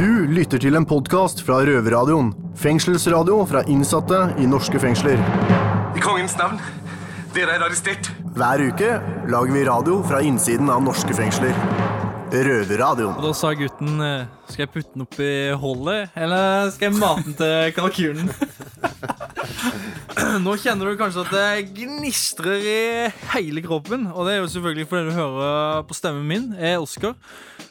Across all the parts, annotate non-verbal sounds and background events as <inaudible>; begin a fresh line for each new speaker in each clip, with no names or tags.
Du lytter til en podkast fra Røverradioen. Fengselsradio fra innsatte i norske fengsler.
I kongens navn, dere er arrestert.
Hver uke lager vi radio fra innsiden av norske fengsler. Røverradioen.
Og da sa gutten eh, Skal jeg putte den opp i hullet, eller skal jeg mate den til kalkunen? <laughs> <clears throat> Nå kjenner du kanskje at det gnistrer i hele kroppen. Og det er jo selvfølgelig fordi du hører på stemmen min. Jeg er Oskar.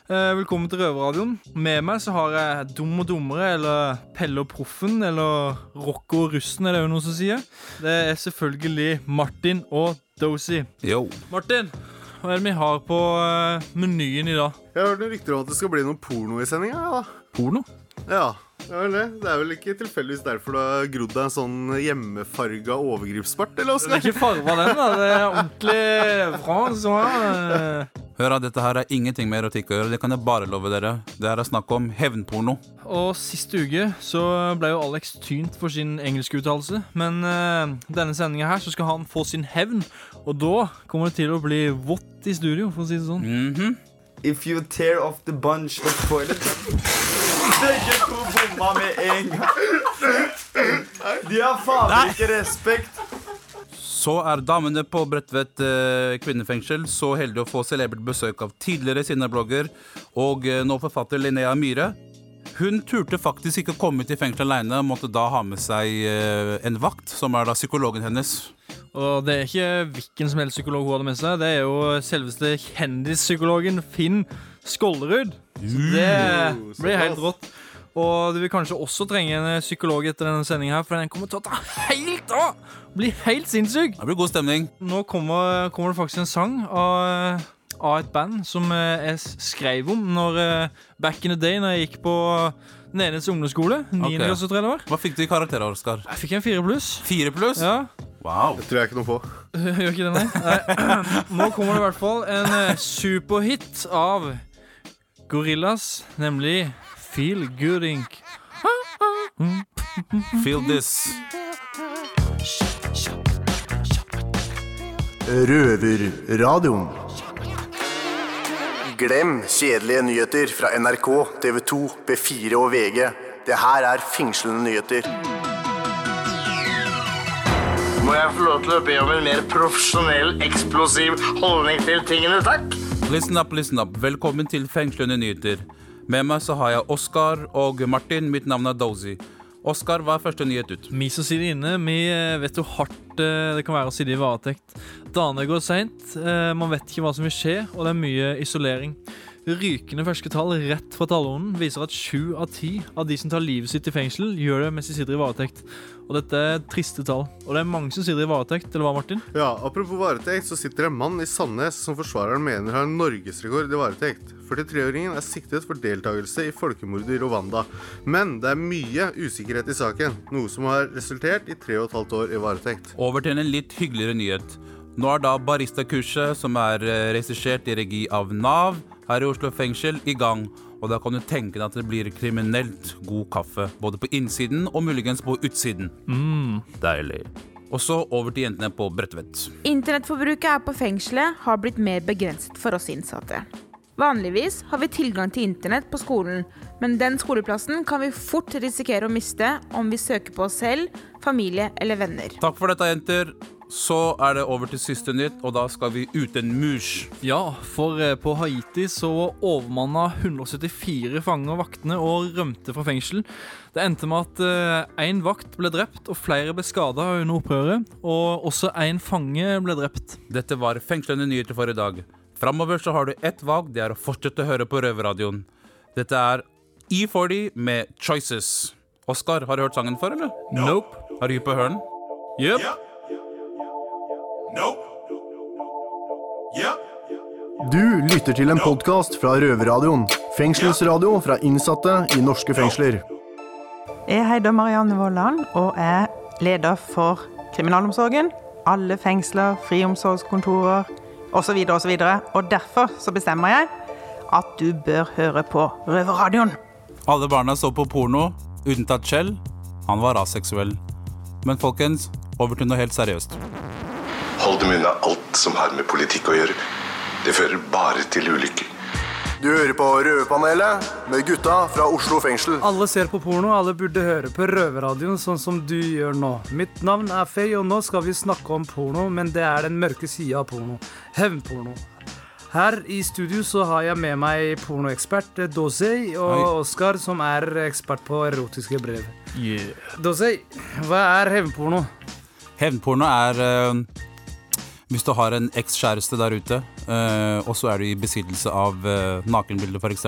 Eh, Velkommen til Røverradioen. Med meg så har jeg Dum og dummere, eller Pelle og Proffen, eller Rocco og russen, er det jo noen som sier. Det er selvfølgelig Martin og Dozy.
Yo.
Martin, hva er det vi har på eh, menyen i dag?
Jeg har hørt noen rykter om at det skal bli noe porno i sendinga. Ja,
Porno?
ja, det er vel det. Det er vel ikke tilfeldigvis derfor du har grodd deg en sånn hjemmefarga overgripsbart, eller,
Det er ikke farga den, da. Det er ordentlig fransk.
Hør da, dette her er ingenting med erotikk å gjøre. Det kan jeg bare love dere. Det her er snakk om hevnporno.
Og sist uke så ble jo Alex tynt for sin engelskuttalelse. Men uh, denne sendinga her så skal han få sin hevn. Og da kommer det til å bli vått i studio, for å si det sånn.
Mhm.
If you tear off the bunch of toilet to bomma med en gang. De har faen ikke respekt.
Så er damene på Bredtvet eh, kvinnefengsel så heldige å få celebert besøk av tidligere Sinna-blogger og eh, nå forfatter Linnea Myhre. Hun turte faktisk ikke å komme ut i fengsel aleine, måtte da ha med seg eh, en vakt, som er da psykologen hennes.
Og det er ikke hvilken som helst psykolog hun hadde med seg. Det er jo selveste kjendispsykologen Finn Skålerud. Det blir helt rått. Og du vil kanskje også trenge en eh, psykolog etter denne sendinga, her, for den kommer til å ta helt av! Bli helt sinnssyk!
Det blir god stemning.
Nå kommer, kommer det faktisk en sang av, av et band som eh, jeg skrev om når eh, back in the day, når jeg gikk på Nenes ungdomsskole. 9.
Okay.
klasse, tror jeg det var.
Hva fikk du i karakter, Oskar?
Jeg fikk en fire pluss.
Fire pluss?
Ja.
Wow.
Det tror jeg ikke noe på. <laughs>
Gjør ikke det, nei? <clears throat> Nå kommer det i hvert fall en eh, superhit av Gorillas, nemlig Feel Good
Feel this.
Røverradioen. Glem kjedelige nyheter fra NRK, TV 2, B4 og VG. Det her er fengslende nyheter.
Må jeg få lov til å be om en mer profesjonell, eksplosiv holdning til tingene, takk?
Listen up, listen up. Velkommen til Fengslende nyheter. Med meg så har jeg Oskar og Martin. Mitt navn er Dozy. Oskar, hva er første nyhet ut?
Vi som sitter inne, vi eh, vet hvor hardt eh, det kan være å sitte i varetekt. Dagene går seint, eh, man vet ikke hva som vil skje, og det er mye isolering. Rykende ferske tall rett fra tallånden viser at sju av ti av de som tar livet sitt i fengsel, gjør det mens de sitter i varetekt. Og dette er triste tall. Og det er mange som sitter i varetekt, eller hva, Martin?
Ja, Apropos varetekt, så sitter det en mann i Sandnes som forsvareren mener har norgesrekord i varetekt. 43-åringen er siktet for deltakelse i folkemordet i Rwanda. Men det er mye usikkerhet i saken, noe som har resultert i tre og et halvt år i varetekt.
Over til en litt hyggeligere nyhet. Nå er da baristakurset, som er eh, regissert i regi av Nav her i Oslo fengsel, i gang. Og da kan du tenke deg at det blir kriminelt god kaffe. Både på innsiden og muligens på utsiden. Deilig. Og så over til jentene på Bredtvet.
Internettforbruket her på fengselet har blitt mer begrenset for oss innsatte. Vanligvis har vi tilgang til internett på skolen, men den skoleplassen kan vi fort risikere å miste om vi søker på oss selv, familie eller venner.
Takk for dette, jenter. Så er det over til siste nytt, og da skal vi uten mus.
Ja, for eh, på Haiti så overmanna 174 fanger vaktene og rømte fra fengsel. Det endte med at én vakt ble drept og flere ble skada under opprøret. Og også én fange ble drept.
Dette var fengslende nyheter for i dag. Framover så har du ett valg, det er å fortsette å høre på Røverradioen. Dette er E40 med Choices. Oskar, har du hørt sangen før, eller?
Nope.
Har du hypp på høren? Jepp. Nope.
Yep.
Du lytter til en podkast fra Røverradioen. Fengselsradio fra innsatte i norske fengsler.
Jeg heter Marianne Vollan og er leder for kriminalomsorgen, alle fengsler, friomsorgskontorer osv. osv. Og derfor så bestemmer jeg at du bør høre på Røverradioen.
Alle barna så på porno, unntatt Kjell. Han var aseksuell. Men folkens, over til noe helt seriøst.
Hold dem unna alt som har med politikk å gjøre. Det fører bare til ulykker.
Du hører på Røverpanelet med gutta fra Oslo fengsel.
Alle ser på porno, alle burde høre på Røverradioen sånn som du gjør nå. Mitt navn er Faye, og nå skal vi snakke om porno, men det er den mørke sida av porno. Hevnporno. Her i studio så har jeg med meg pornoekspert eh, og
Hei.
Oskar, som er ekspert på erotiske brev. Dosei, hva er hevnporno?
Hevnporno er eh, hvis du har en ekskjæreste der ute, eh, og så er du i besittelse av uh, nakenbilder, f.eks.,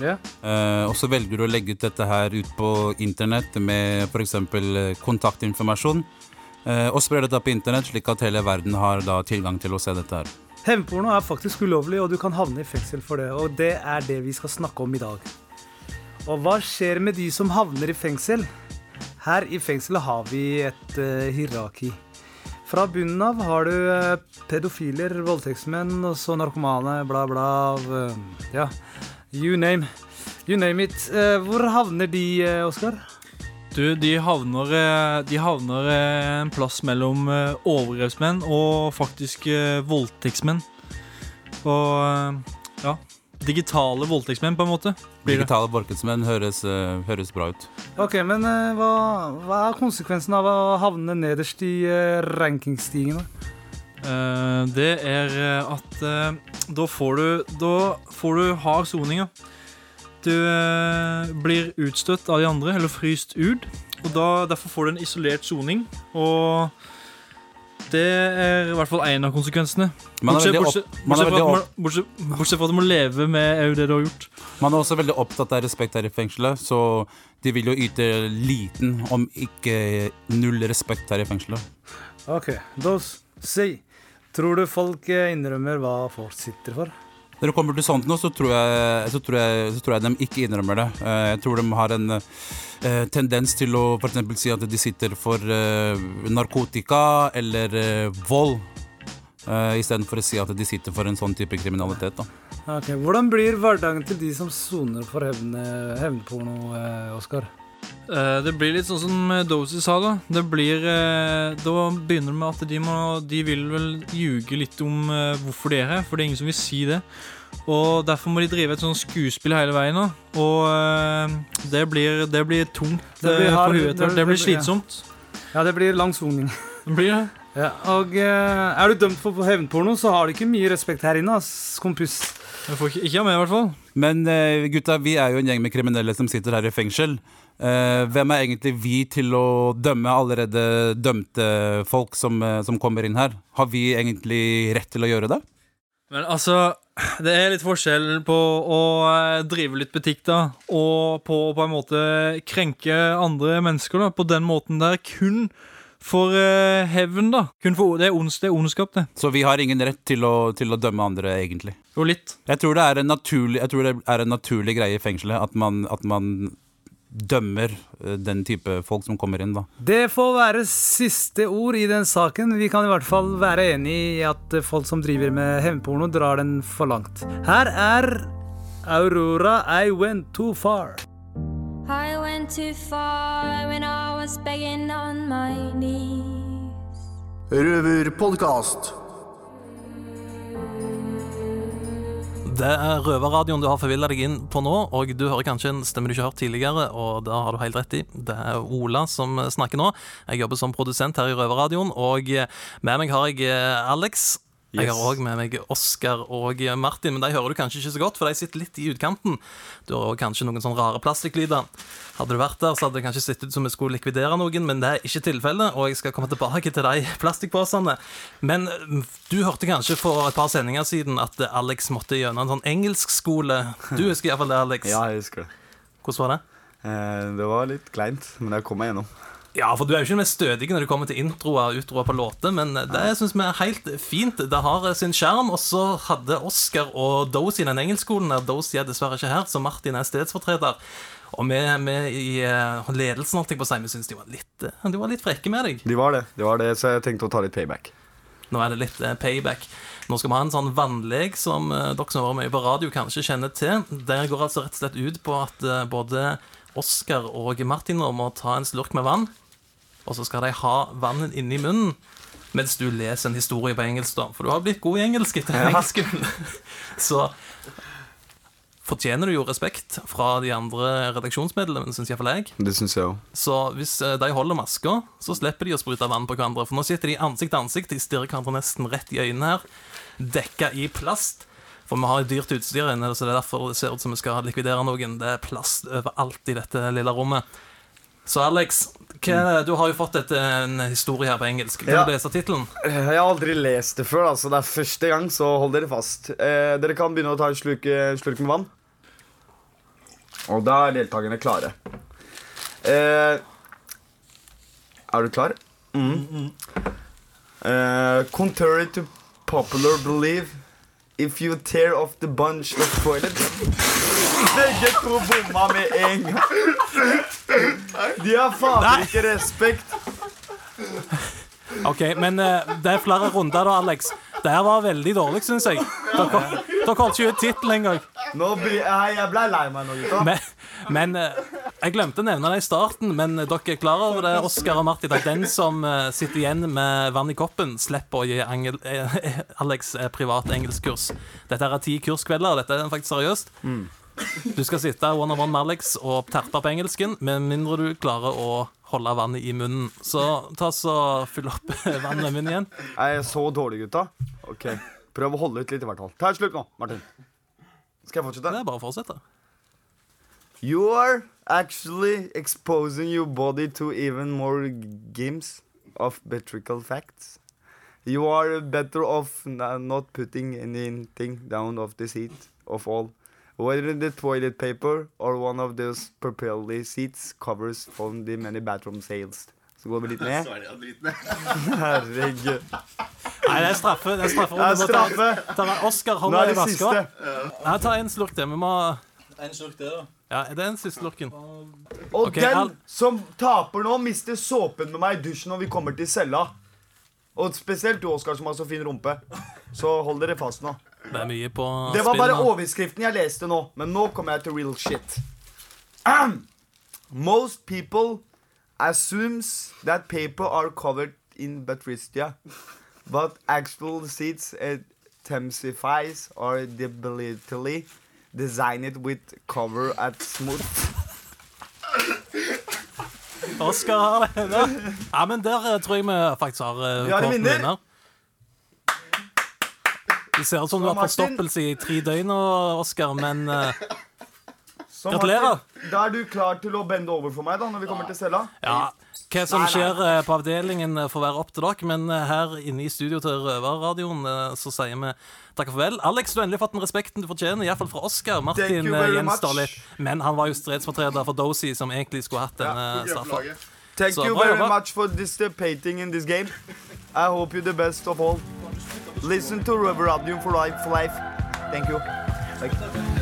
Yeah.
uh, og så velger du å legge ut dette her ut på internett med f.eks. Uh, kontaktinformasjon, Uh, og sprer dette på internett, slik at hele verden har da tilgang til å se dette her.
Hevnporno er faktisk ulovlig, og du kan havne i fengsel for det. Og det er det vi skal snakke om i dag. Og hva skjer med de som havner i fengsel? Her i fengselet har vi et eh, hierarki. Fra bunnen av har du eh, pedofiler, voldtektsmenn, og så narkomane, bla, bla. eh, ja, you name, you name it. Eh, hvor havner de, Oskar?
Du, de havner, de havner en plass mellom overgrepsmenn og faktisk voldtektsmenn. Og ja Digitale voldtektsmenn, på en måte. Blir.
Digitale voldtektsmenn høres, uh, høres bra ut.
Ok, men uh, hva, hva er konsekvensen av å havne nederst i uh, rankingstigen? da?
Eh, det er eh, at eh, da får du Da får du hard soning. Du eh, blir utstøtt av de andre, eller fryst ut. Og da, Derfor får du en isolert soning. Og det er i hvert fall én av konsekvensene. Bortsett, fra at man, bortsett, bortsett fra at du må leve med det du har gjort.
Man er også veldig opptatt av respekt her i fengselet, så de vil jo yte liten, om ikke null respekt her i fengselet.
Ok, Dos, si. Tror du folk innrømmer hva folk sitter for?
Når det kommer til sånt nå, så tror jeg, så tror jeg, så tror jeg de ikke innrømmer det. Eh, Jeg tror de har en eh, tendens til å eksempel si at de sitter for eh, narkotika eller vold, istedenfor å si at de sitter for en sånn type kriminalitet. Da.
Ok, Hvordan blir hverdagen til de som soner for eh, hevnporno, Oskar?
Eh, det blir litt sånn som Dozy sa, da. Det blir eh, Da begynner det med at de må De vil vel ljuge litt om eh, hvorfor de er her, for det er ingen som vil si det. Og derfor må de drive et sånn skuespill hele veien. da Og det blir, det blir tungt
Det blir hard-
for huet
det-
Det blir slitsomt.
Ja, det blir lang soning.
Det blir det.
Ja, og er du dømt for hevnporno, så har du ikke mye respekt her inne, ass, kompis.
Jeg får ikke, ikke av meg, i hvert fall.
Men gutta, vi er jo en gjeng med kriminelle som sitter her i fengsel. Eh, hvem er egentlig vi til å dømme allerede dømte folk som, eh, som kommer inn her? Har vi egentlig rett til å gjøre det?
Men altså, det er litt forskjell på å eh, drive litt butikk, da, og på å på en måte krenke andre mennesker, da, på den måten der, kun for hevn, da. Kun for, det, er ons, det er ondskap, det.
Så vi har ingen rett til å, til å dømme andre, egentlig.
Jo, litt.
Jeg tror det er en naturlig, jeg tror det er en naturlig greie i fengselet at man, at man dømmer eh, den type folk som kommer inn, da.
Det får være siste ord i den saken. Vi kan i hvert fall være enig i at folk som driver med hevnporno, drar den for langt. Her er Aurora I Went Too Far.
I went too far when I was begging on my knees.
Røverpodkast.
Det er Røverradioen du har forvilla deg inn på nå, og du hører kanskje en stemme du ikke har hørt tidligere, og det har du helt rett i. Det er Ola som snakker nå. Jeg jobber som produsent her i Røverradioen, og med meg har jeg eh, Alex. Jeg har òg med meg Oskar og Martin, men de hører du kanskje ikke så godt, for de sitter litt i utkanten. Du har også kanskje noen sånne rare plastikklyder. Hadde du vært der, så hadde det kanskje sett ut som vi skulle likvidere noen, men det er ikke tilfellet, og jeg skal komme tilbake til de plastikkposene. Men mm, du hørte kanskje for et par sendinger siden at Alex måtte gjennom en sånn engelskskole. Du husker iallfall det, Alex. <laughs>
Ja, jeg husker det.
Hvordan var det?
Eh, det var litt kleint, men jeg kom meg gjennom.
Ja, for du er jo ikke den mest stødige når det kommer til introer og utroer på låter, men det syns vi er helt fint. Det har sin skjerm. Og så hadde Oscar og Dozy den engelskskolen der. Dozy er dessverre ikke her, så Martin er stedsfortreder. Og vi, i eh, ledelsen holdt jeg på å si, vi syns de eh, De var litt frekke med deg.
De var det, de var det, så jeg tenkte å ta litt payback.
Nå er det litt eh, payback. Nå skal vi ha en sånn vannlek som dere som har vært mye på radio, kanskje kjenner til. Det går altså rett og slett ut på at både Oscar og Martin om å ta en slurk med vann, og så skal de ha vannet inni munnen. Mens du leser en historie på engelsk, da. For du har blitt god i engelsk etter engelsk. <laughs> Så fortjener du jo respekt fra de andre redaksjonsmedlemmene, syns iallfall jeg.
Det synes jeg også.
Så hvis eh, de holder maska, så slipper de å sprute vann på hverandre. For nå sitter de ansikt til ansikt, de stirrer hverandre nesten rett i øynene her, dekka i plast. For vi har jo dyrt utstyr inne, så det er derfor det ser ut som vi skal likvidere noen. Det er plast overalt i dette lille rommet. Så Alex, hva, du har jo fått et, en historie her på engelsk. Kan
Ja.
du lese tittelen?
Jeg har aldri lest det før, altså. Det er første gang, så hold dere fast. Eh, dere kan begynne å ta en slurk, en slurk med vann. Og da er deltakerne klare. Eh, er du klar? Mm. Eh, contrary to popular belief, if you tear off the bunch of toilet Begge to bomma med en gang. De har fader ikke respekt.
Ok, men eh, det er flere runder da, Alex. Det her var veldig dårlig, syns jeg. Dere, dere holdt ikke ut tittelen engang.
Nå blir, jeg, jeg ble lei meg nå, gutta.
Men, men eh, jeg glemte å nevne det i starten, men dere er klar over det, Oskar og Martin, at den som eh, sitter igjen med vann i koppen, slipper å gi Angel, eh, <laughs> Alex eh, privat engelskkurs. Dette er ti kurskvelder, dette er faktisk seriøst. Du skal sitte one on one med Alex og terpe på engelsken, med mindre du klarer å holde vannet i munnen. Så ta så fyll opp <laughs> vannet i munnen igjen.
Er så dårlig, gutta? Ok, Prøv å holde ut litt, i hvert fall. Ta et slutt nå, Martin. Skal jeg fortsette?
Det er bare å fortsette.
You are actually exposing your body to even more games of metrical facts. You are better off not putting anything down of the seat of all. Whether the toilet paper or one of those purpley seats covers from the many bathroom sales. Så går vi litt ned. <laughs> Herregud.
Nei, det er straffe. Det er straffe.
Det er
straffe. Ta,
ta-
ta- Oscar hold
Nå er
deg i. Nei, ta en slurk til. Vi må
En slurk der, da.
Ja, det er den siste slurken.
Og
okay,
den
Al-
som taper nå, mister såpen med meg i dusjen når vi kommer til cella. Og spesielt du, Oskar, som har så fin rumpe. Så hold dere fast nå.
Det er mye på
Det var bare overskriften jeg leste nå, men nå kommer jeg til real shit. Um, Most people assumes that paper are covered in batristia, but actual seeds intensifies or deliberately designed with cover at smooth.
Oskar har det. Ja. ja, men der eh, tror jeg vi faktisk har uh,
Vi har vinner.
Det ser ut som du har forstoppelse i tre døgn, Oskar, men
uh,
Gratulerer.
Da er du klar til å bende over for meg da, når vi kommer til cella?
ja, hva som
Nei, nei.
skjer eh, på avdelingen, eh, får være opp til dere. Men eh, her inne i studio til Røverradioen så sier vi takk og farvel. Alex, du har endelig fått den respekten du fortjener, iallfall fra Oskar.
Thank
Martin
you
gjenstår litt. Men han var jo stredsfortreder for Dozy, som egentlig skulle hatt denne straffa.
Thank
Så
you very
jobba.
much for participating in this game. I hope you the best of all. Listen to Rubber Radio for life. For life. Thank you.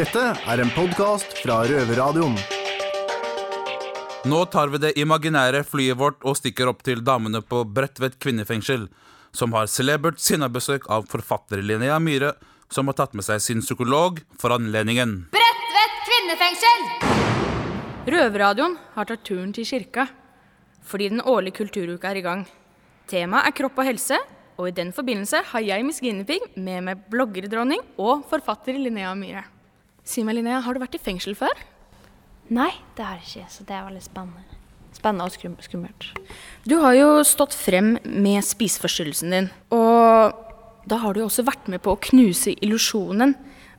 Dette er en podkast fra Røverradioen.
Nå tar vi det imaginære flyet vårt og stikker opp til damene på Bredtvet kvinnefengsel, som har celebert sinnabesøk av forfatter Linnea Myhre, som har tatt med seg sin psykolog for anledningen.
Bredtvet kvinnefengsel! Røverradioen har tatt turen til kirka fordi den årlige kulturuka er i gang. Temaet er kropp og helse, og i den forbindelse har jeg, Miss Guinevere, med meg bloggerdronning og forfatter Linnea Myhre. Si meg, Linnea, har du vært i fengsel før?
Nei, det har jeg ikke, så det er veldig spennende. Spennende og skummelt.
Du har jo stått frem med spiseforstyrrelsen din, og da har du jo også vært med på å knuse illusjonen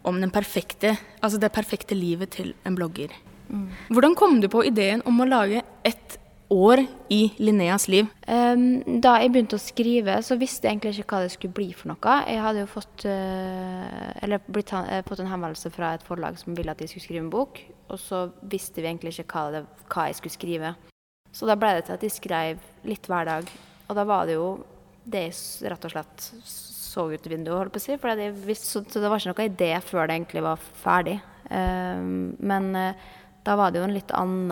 om den perfekte, altså det perfekte livet til en blogger. Hvordan kom du på ideen om å lage et år i Linneas liv?
Da jeg begynte å skrive, så visste jeg egentlig ikke hva det skulle bli for noe. Jeg hadde jo fått, eh, blitt, eh, fått en henvendelse fra et forlag som ville at jeg skulle skrive en bok, og så visste vi egentlig ikke hva, det, hva jeg skulle skrive. Så da ble det til at jeg skrev litt hver dag. Og da var det jo det jeg rett og slett så ut vinduet, holdt på å si. For det, så, det var ikke noe idé før det egentlig var ferdig. Men eh, da var det jo en litt annen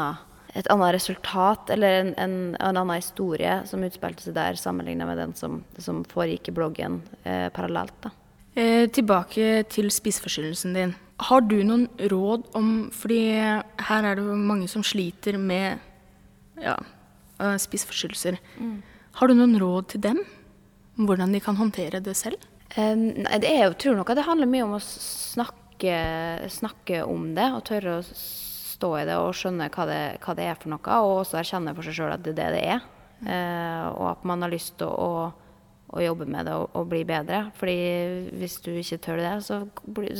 et annet resultat, eller en, en, en annen historie som utspilte seg der, sammenlignet med den som, som foregikk i bloggen eh, parallelt. da.
Eh, tilbake til spiseforstyrrelsen din. Har du noen råd om Fordi her er det jo mange som sliter med ja, eh, spiseforstyrrelser.
Mm.
Har du noen råd til dem? om Hvordan de kan håndtere det selv?
Eh, det er jo, tror nok at det handler mye om å snakke, snakke om det, og tørre å stå i det og skjønne hva det, hva det er for noe, og også erkjenne for seg sjøl at det er det det er. Eh, og at man har lyst til å, å jobbe med det og, og bli bedre. Fordi hvis du ikke tør det, så,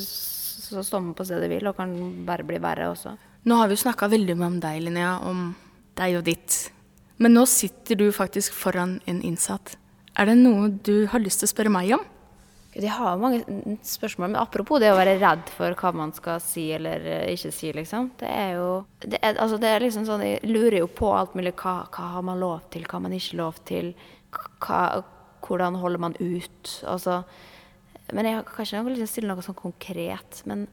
så står man på stedet hvil og kan bare bli verre også.
Nå har vi jo snakka veldig mye om deg, Linnea, om deg og ditt. Men nå sitter du faktisk foran en innsatt. Er det noe du har lyst til å spørre meg om?
Jeg har mange spørsmål, men apropos det å være redd for hva man skal si eller eh, ikke si, liksom. Det er jo det er, altså, det er liksom sånn, Jeg lurer jo på alt mulig. Hva, hva har man lov til, hva har man ikke lov til? Hva, hvordan holder man ut? Altså Men jeg har kanskje jeg vil stille noe sånn konkret. Men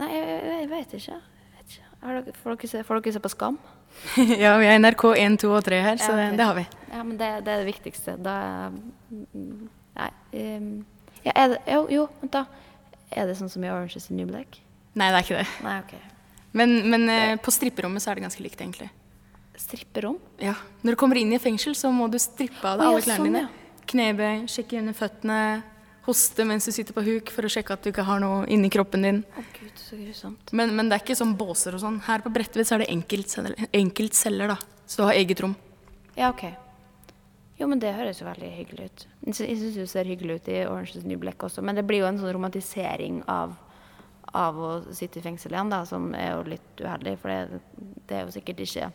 nei, jeg, jeg vet ikke. Jeg vet ikke. Dere, får, dere se, får dere se på Skam? <laughs>
ja, vi er NRK 1, 2 og 3 her, så
Ja,
det, det har vi.
Ja, men det, det er det viktigste. Da mm, Nei. ehm, ja, det, jo, jo, vent da. Er det sånn som i Orange is the New Black?
Nei, det er ikke det.
Nei, ok.
Men, men eh, på stripperommet så er det ganske likt, egentlig.
Stripperom?
Ja. Når du kommer inn i fengsel, så må du strippe av deg
Å, ja,
alle klærne
sånn,
dine. Knebøy, sjekke under føttene, hoste mens du sitter på huk for å sjekke at du ikke har noe inni kroppen din.
Å gud, så grusomt.
Men, men det er ikke sånn båser og sånn. Her på Bredtvet så er det enkeltceller, enkeltceller, da. Så du har eget rom.
Ja, ok. Jo, men det høres jo veldig hyggelig ut. Jeg sy- syns det ser hyggelig ut i Orange is New Black også, men det blir jo en sånn romantisering av, av å sitte i fengsel igjen, da, som er jo litt uheldig, for det, det er jo sikkert ikke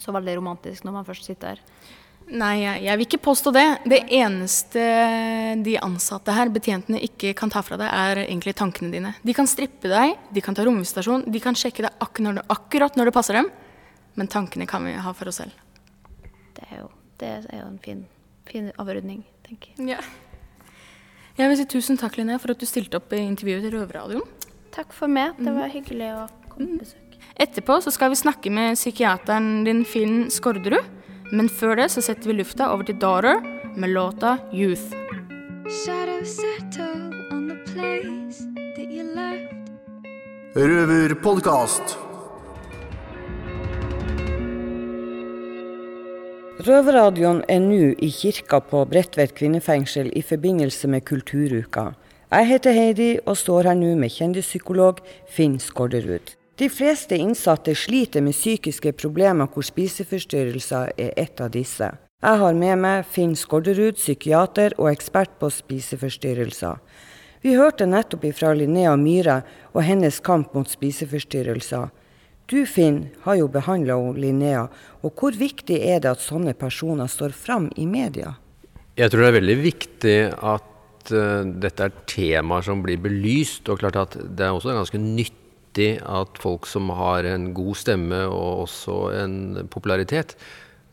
så veldig romantisk når man først sitter her.
Nei, jeg, vil ikke påstå det. Det eneste de ansatte her, betjentene, ikke kan ta fra deg, er egentlig tankene dine. De kan strippe deg, de kan ta romvisitasjon, de kan sjekke deg akkurat når det passer dem, men tankene kan vi ha for oss selv.
Det er jo, en fin, fin avrunding, tenker jeg.
Ja. Jeg vil si tusen takk, Linnea, for at du stilte opp i intervjuet til Røverradioen.
Takk for meg. Det var hyggelig å komme på besøk.
Etterpå så skal vi snakke med psykiateren din Finn Skårderud. Men før det så setter vi lufta over til Daughter med låta Youth.
Shadows
Røverradioen er nå i kirka på Bredtvet kvinnefengsel i forbindelse med Kulturuka. Jeg heter Heidi og står her nå med kjendispsykolog Finn Skårderud. De fleste innsatte sliter med psykiske problemer hvor spiseforstyrrelser er et av disse. Jeg har med meg Finn Skårderud, psykiater og ekspert på spiseforstyrrelser. Vi hørte nettopp ifra Linnea Myhre og hennes kamp mot spiseforstyrrelser. Du Finn har jo behandla Linnea, og hvor viktig er det at sånne personer står fram i media?
Jeg tror det er veldig viktig at uh, dette er temaer som blir belyst. Og klart at det er også ganske nyttig at folk som har en god stemme og også en popularitet,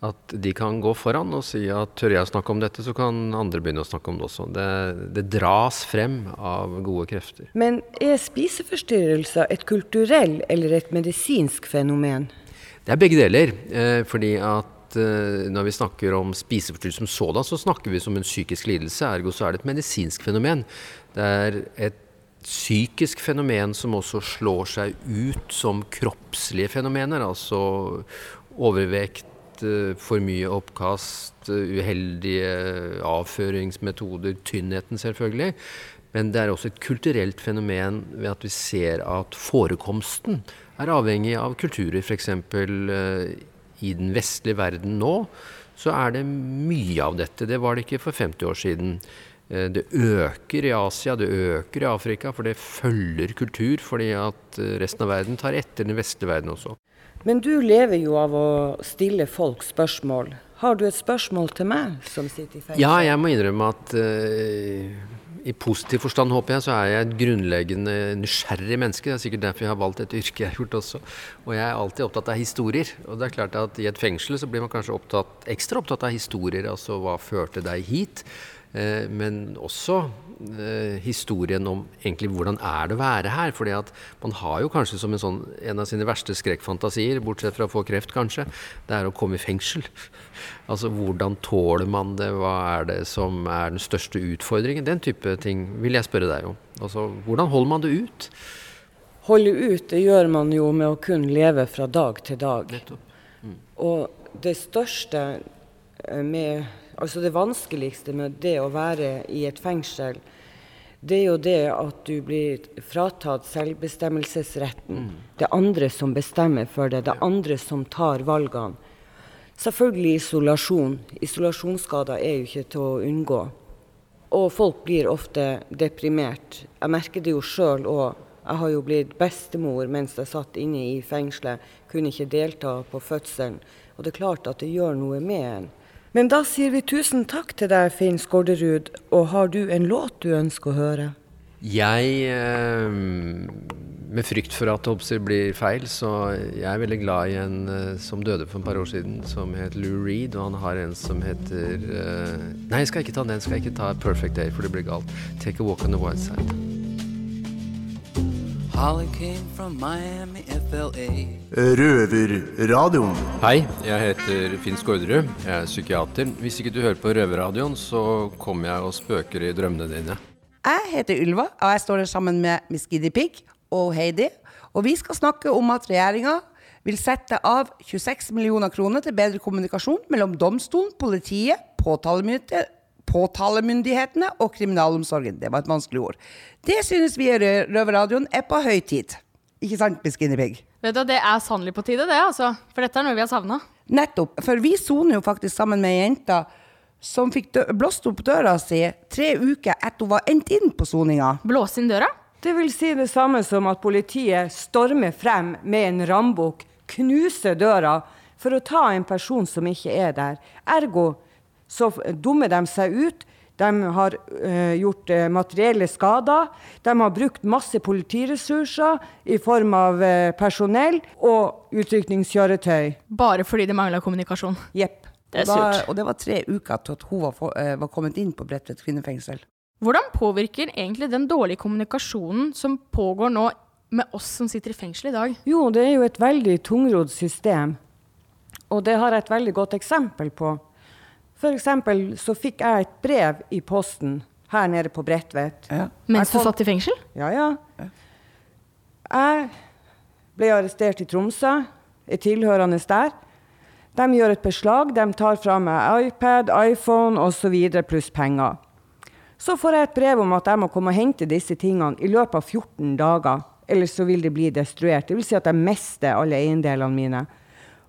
at de kan gå foran og si at tør jeg snakke om dette, så kan andre begynne å snakke om det også. Det, det dras frem av gode krefter.
Men er spiseforstyrrelser et kulturell eller et medisinsk fenomen?
Det er begge deler. Eh, fordi at eh, når vi snakker om spiseforstyrrelse som sådan, så snakker vi som en psykisk lidelse. Ergo så er det et medisinsk fenomen. Det er et psykisk fenomen som også slår seg ut som kroppslige fenomener. Altså overvekt, eh, for mye oppkast, eh, uheldige avføringsmetoder, tynnheten selvfølgelig. Men det er også et kulturelt fenomen ved at vi ser at forekomsten er avhengig av kulturer. F.eks. Uh, i den vestlige verden nå så er det mye av dette. Det var det ikke for 50 år siden. Eh, Det øker i Asia, det øker i Afrika, for det følger kultur. Fordi at eh, resten av verden tar etter den vestlige verden også.
Men du lever jo av å stille folk spørsmål. Har du et spørsmål til meg som sitter i fengsel?
Ja, jeg må innrømme at uh, i positiv forstand, håper jeg, så er jeg et grunnleggende nysgjerrig menneske. Det er sikkert derfor jeg har valgt et yrke jeg har gjort også. Og jeg er alltid opptatt av historier. Og det er klart at i et fengsel så blir man kanskje opptatt, ekstra opptatt av historier. Altså hva førte deg hit? Eh, men også historien om egentlig hvordan er det å være her. fordi at man har jo kanskje som en, sånn, en av sine verste skrekkfantasier, bortsett fra å få kreft kanskje, det er å komme i fengsel. <laughs> Altså hvordan tåler man det, hva er det som er den største utfordringen? Den type ting vil jeg spørre deg om. Altså hvordan holder man det ut?
Holde ut det gjør man jo med å kun leve fra dag til dag. Og det største eh, med altså det vanskeligste med det å være i et fengsel, det er jo det at du blir fratatt selvbestemmelsesretten. Det er andre som bestemmer for deg, det er andre som tar valgene. Selvfølgelig isolasjon. Isolasjonsskader er jo ikke til å unngå. Og folk blir ofte deprimert. Jeg merker det jo sjøl òg. Jeg har jo blitt bestemor mens jeg satt inne i fengselet. Kunne ikke delta på fødselen. Og det er klart at det gjør noe med en. Men da sier vi tusen takk til deg, Finn Skårderud. Og har du en låt du ønsker å høre?
Jeg, eh, med frykt for at det blir feil, så jeg er veldig glad i en eh, som døde for et par år siden, som het Lou Reed, og han har en som heter eh, Nei, jeg skal ikke ta den, jeg skal ikke ta Perfect Day, for det blir galt. Take a walk on the white side.
Røverradioen.
Hei, jeg heter Finn Skårderud. Jeg er psykiater. Hvis ikke du hører på Røverradioen, så kommer jeg og spøker i drømmene dine.
Jeg heter Ylva, og jeg står her sammen med Miss Giddy Pig og Heidi. Og vi skal snakke om at regjeringa vil sette av 26 millioner kroner til bedre kommunikasjon mellom domstolen, politiet, påtalemyndighet- påtalemyndighetene og kriminalomsorgen. Det var et vanskelig ord. Det synes vi i Rø- Røverradioen er på høy tid. Ikke sant, Miss Guinea
Vet du, Det er sannelig på tide, det. altså. For dette er noe vi har savna.
Nettopp. For vi soner jo faktisk sammen med ei jente som fikk dø blåst opp døra si tre uker etter hun var endt inn på soninga.
Blåse inn døra?
Det vil si det samme som at politiet stormer frem med en rambukk, knuser døra for å ta en person som ikke er der. Ergo så dummer de seg ut. De har uh, gjort uh, materielle skader. De har brukt masse politiressurser i form av uh, personell og utrykningskjøretøy.
Bare fordi det mangla kommunikasjon.
Jepp.
Det er surt.
og det var tre uker til at hun var, for, var kommet inn på Bredtvet kvinnefengsel.
Hvordan påvirker egentlig den dårlige kommunikasjonen som pågår nå med oss som sitter i fengsel i dag?
Jo, det er jo et veldig tungrodd system. Og det har jeg et veldig godt eksempel på. Eksempel så fikk jeg et brev i posten her nede på Bredtvet.
Mens du satt i fengsel?
Ja, ja. Jeg ble arrestert i Tromsø, er tilhørende der. De gjør et beslag, de tar fra meg iPad, iPhone osv. pluss penger. Så får jeg et brev om at jeg må komme og hente disse tingene i løpet av 14 dager. Ellers så vil de bli destruert. Det vil si at jeg mister alle eiendelene mine.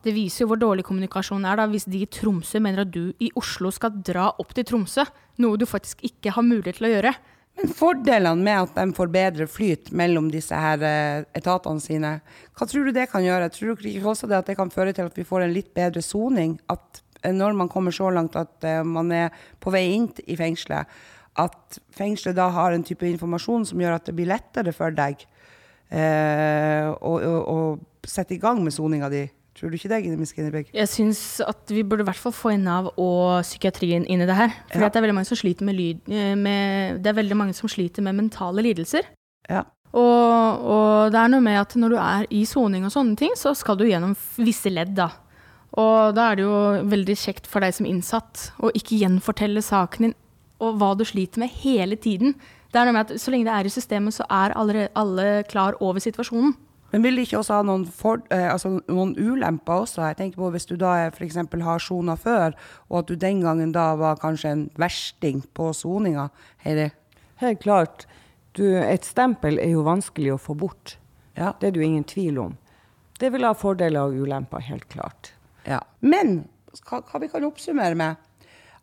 Det viser jo hvor dårlig kommunikasjon er da, hvis de i Tromsø mener at du i Oslo skal dra opp til Tromsø, noe du faktisk ikke har mulighet til å gjøre.
Men fordelene med at de får bedre flyt mellom disse her eh, etatene sine, hva tror du det kan gjøre? Tror du ikke også det at det kan føre til at vi får en litt bedre soning? At eh, når man kommer så langt at eh, man er på vei inn i fengselet, at fengselet da har en type informasjon som gjør at det blir lettere for deg eh, å, å, å sette i gang med soninga di? Tror du ikke det, Miss Ginnerbeg?
Jeg syns at vi burde i hvert fall få inn Nav og psykiatrien inn i det her. For
Ja.
det er veldig mange som sliter med, lyd, eh, med, det er veldig mange som sliter med mentale lidelser.
Ja.
Og, og det er noe med at når du er i soning og sånne ting, så skal du gjennom visse ledd, da. Og da er det jo veldig kjekt for deg som innsatt å ikke gjenfortelle saken din og hva du sliter med hele tiden. Det er noe med at Så lenge det er i systemet, så er alle, alle klar over situasjonen.
Men vil det ikke også ha noen, for, eh, altså noen ulemper også? Jeg tenker på Hvis du da f.eks. for eksempel har sona før, og at du den gangen da var kanskje en versting på soninga. Heidi?
Helt klart. Du, et stempel er jo vanskelig å få bort. Det er det jo ingen tvil om. Det vil ha fordeler og ulemper, helt klart.
Ja. Men hva, hva vi kan oppsummere med,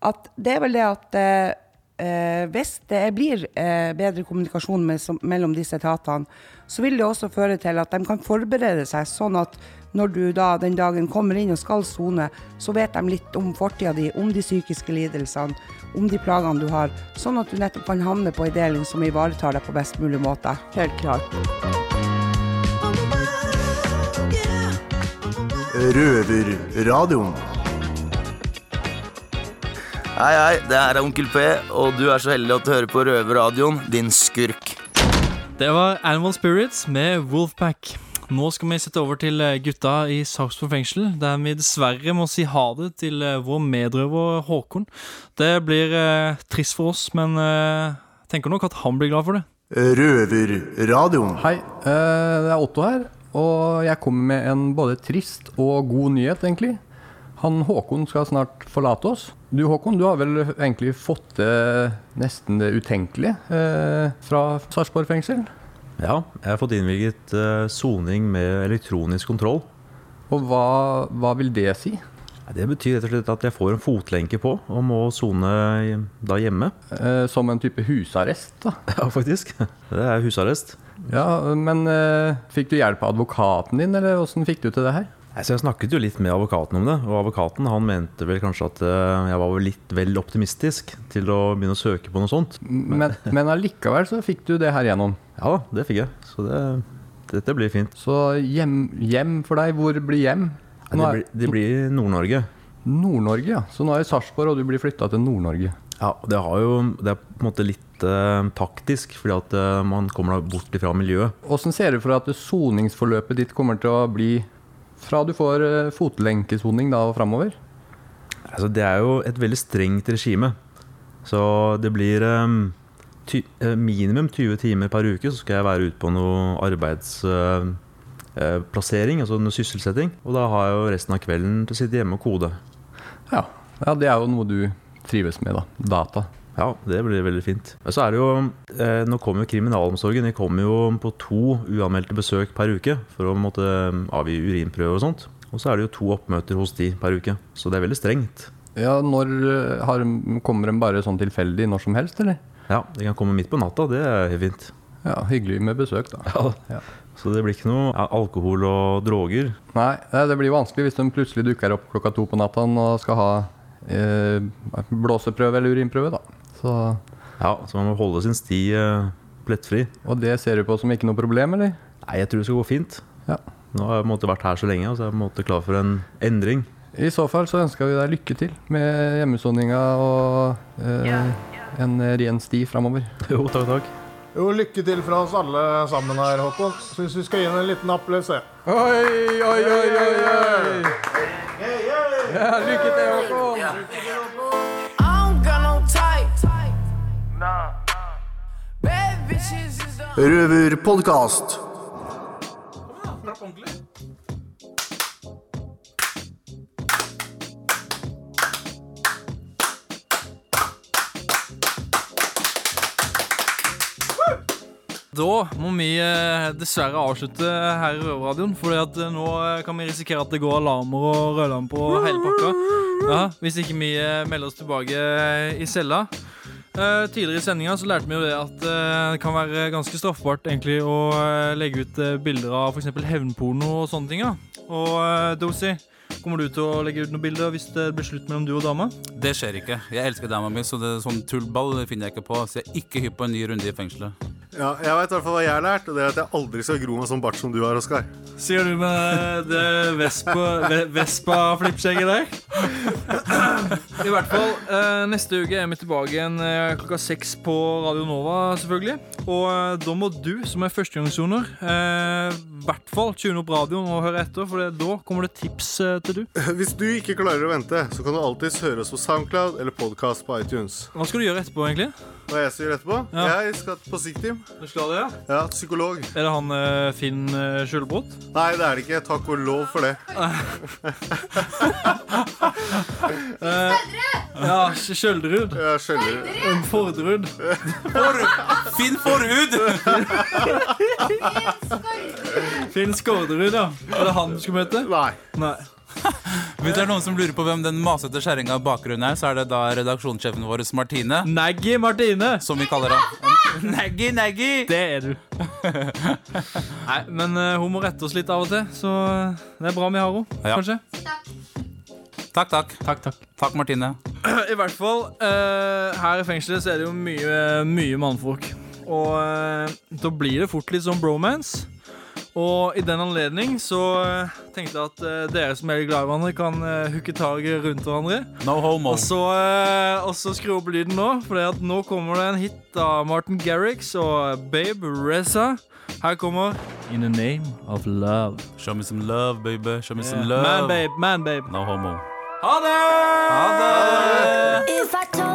at det er vel det at eh, eh, hvis det blir eh, bedre kommunikasjon med, som, mellom disse etatene, så vil det også føre til at de kan forberede seg sånn at når du da den dagen kommer inn og skal sone, så vet de litt om fortida di, om de psykiske lidelsene, om de plagene du har, sånn at du nettopp kan havne på en deling som ivaretar deg på best mulig måte.
Helt klart.
Røverradioen.
Hei, hei, det er Onkel P, og du er så heldig at du hører på Røverradioen, din skurk.
Det var Animal Spirits med Wolfpack. Nå skal vi sette over til eh, gutta i Sarpsborg fengsel, der vi dessverre må si ha det til eh, vår medrøver Håkon. Det blir eh, trist for oss, men eh, tenker nok at han blir glad for det.
Røverradioen.
Hei, eh, det er Otto her, og jeg kommer med en både trist og god nyhet, egentlig. Han Håkon skal snart forlate oss. Du Håkon, du har vel egentlig fått til nesten det utenkelige eh, fra Sarpsborg fengsel?
Ja, jeg har fått innvilget eh, med elektronisk kontroll.
Og hva, hva vil det si?
Det betyr rett og slett at jeg får en fotlenke på og må sone da hjemme.
Eh, som en type husarrest, da? <laughs>
Ja, faktisk. Det er husarrest.
Ja, men eh, fikk du hjelp av advokaten din, eller åssen fikk du til det her?
Så Jeg snakket jo litt med advokaten om det, og advokaten han mente vel kanskje at eh, jeg var litt vel optimistisk til å begynne å søke på noe sånt.
Men, men allikevel så fikk du det her gjennom?
Ja da, det fikk jeg. Så det, dette blir fint.
Så hjem, hjem for deg, hvor blir hjem?
Nei, det, blir, det blir Nord-Norge.
Nord-Norge, ja. Så nå er det Sarpsborg, og du blir flytta til Nord-Norge.
Ja, det, har jo, det er på en måte litt eh, taktisk, fordi at eh, man kommer da bort fra miljøet.
Åssen ser du for deg at soningsforløpet ditt kommer til å bli fra du får eh, fotlenkesoning da og framover?
Altså, det er jo et veldig strengt regime. Så det blir um, ty eh, minimum 20 timer per uke så skal jeg være ute på noe arbeidsplassering, uh, altså noe sysselsetting. Og da har jeg jo resten av kvelden til å sitte hjemme og kode.
Ja. ja, det er jo noe du trives med, da. Data.
Ja, det blir veldig fint. Så er det jo, eh, Nå kommer jo kriminalomsorgen. De kommer jo på to uanmeldte besøk per uke for å måtte eh, avgi urinprøver og sånt. Og så er det jo to oppmøter hos de per uke. Så det er veldig strengt.
Ja, når eh, har, Kommer de bare sånn tilfeldig når som helst, eller?
Ja, de kan komme midt på natta. Det er fint.
Ja, Hyggelig med besøk, da.
Ja. Så det blir ikke noe alkohol og droger.
Nei, det blir vanskelig hvis de plutselig dukker opp klokka to på natta og skal ha eh, blåseprøve eller urinprøve, da. Så
Ja, så man må holde sin sti eh, plettfri.
Og det ser du på som ikke noe problem, eller?
Nei, jeg tror det skal gå fint.
Ja.
Nå har jeg på en måte vært her så lenge, og så er jeg på en måte klar for en endring.
I så fall så ønsker vi deg lykke til med hjemmesoninga og eh, en ren sti framover. <laughs>
Jo, takk, takk.
Jo, lykke til fra oss alle sammen her, Håkon. Syns vi skal gi henne en liten applaus. jeg.
Oi, oi, oi, oi, oi! Ja, lykke til, Håkon!
Røverpodkast.
Da må vi eh, dessverre avslutte her i Røverradioen, for nå eh, kan vi risikere at det går alarmer og rødlamper på hele pakka. Ja, hvis ikke vi eh, melder oss tilbake eh, i cella. Eh, tidligere i sendinga lærte vi jo det at uh, det kan være ganske straffbart egentlig å uh, legge ut bilder av f.eks. hevnporno og sånne ting. Ja. Og Dosi, kommer du til å legge ut noen bilder hvis det blir slutt mellom du og dama?
Det skjer ikke. Jeg elsker dama mi, så det, sånn tullball finner jeg ikke på. Så jeg er ikke hypp på en ny runde i fengselet.
Ja, jeg vet i hvert fall hva jeg har lært, og det er at jeg aldri skal gro meg sånn bart som du har, Oskar.
Sier du med det Vespa- Ve- Vespa-flippskjegget der? I hvert fall, eh, neste uke er vi tilbake igjen eh, klokka seks på Radio Nova, selvfølgelig. Og eh, da må du, som er førstegangsjoner, eh, i hvert fall tune opp radioen og høre etter, for da kommer det tips til du.
Hvis du ikke klarer å vente, så kan du alltids høre oss på Soundcloud eller podkast på iTunes.
Hva skal du gjøre etterpå, egentlig?
Hva jeg skal gjøre etterpå?
Ja.
Jeg skal på Siktim.
Du skal det, ja?
Ja, psykolog.
Er det han eh, Finn uh, Skjølbrot?
Nei, det er det ikke. Takk og lov for det. <laughs>
Eh, ja, Skjølderud.
Ja, Skjølderud.
En Fordrud.
Finn Forhud!
Finn Skårderud, ja. Er det han du skal møte?
Nei.
Nei. <laughs>
Hvis det er noen som lurer på hvem den masete kjerringa i bakgrunnen er, så er det da redaksjonssjefen vår Martine.
Naggy Martine!
Som vi kaller henne. <laughs> Naggy, Naggy!
Det er du. <laughs> Nei, men uh, hun må rette oss litt av og til, så eh, det er bra vi har henne,
Ja.
kanskje.
Takk, takk.
Takk, takk.
Takk, Martine. <clears throat>
I hvert fall, uh, her i fengselet så er det jo mye, mye mannfolk. Og uh, da blir det fort litt sånn bromance. Og i den anledning så eh, tenkte jeg at eh, dere som er glad i hverandre, kan uh, hooke taket rundt hverandre.
No homo.
Og så, eh, og så skru opp lyden nå, for at nå kommer det en hit av Martin Garrix og Babe Reza. Her kommer In the Name of Love.
Show me some love, baby. Show me some love.
Man, babe, man, babe.
No homo.
Ha det!
Ha det!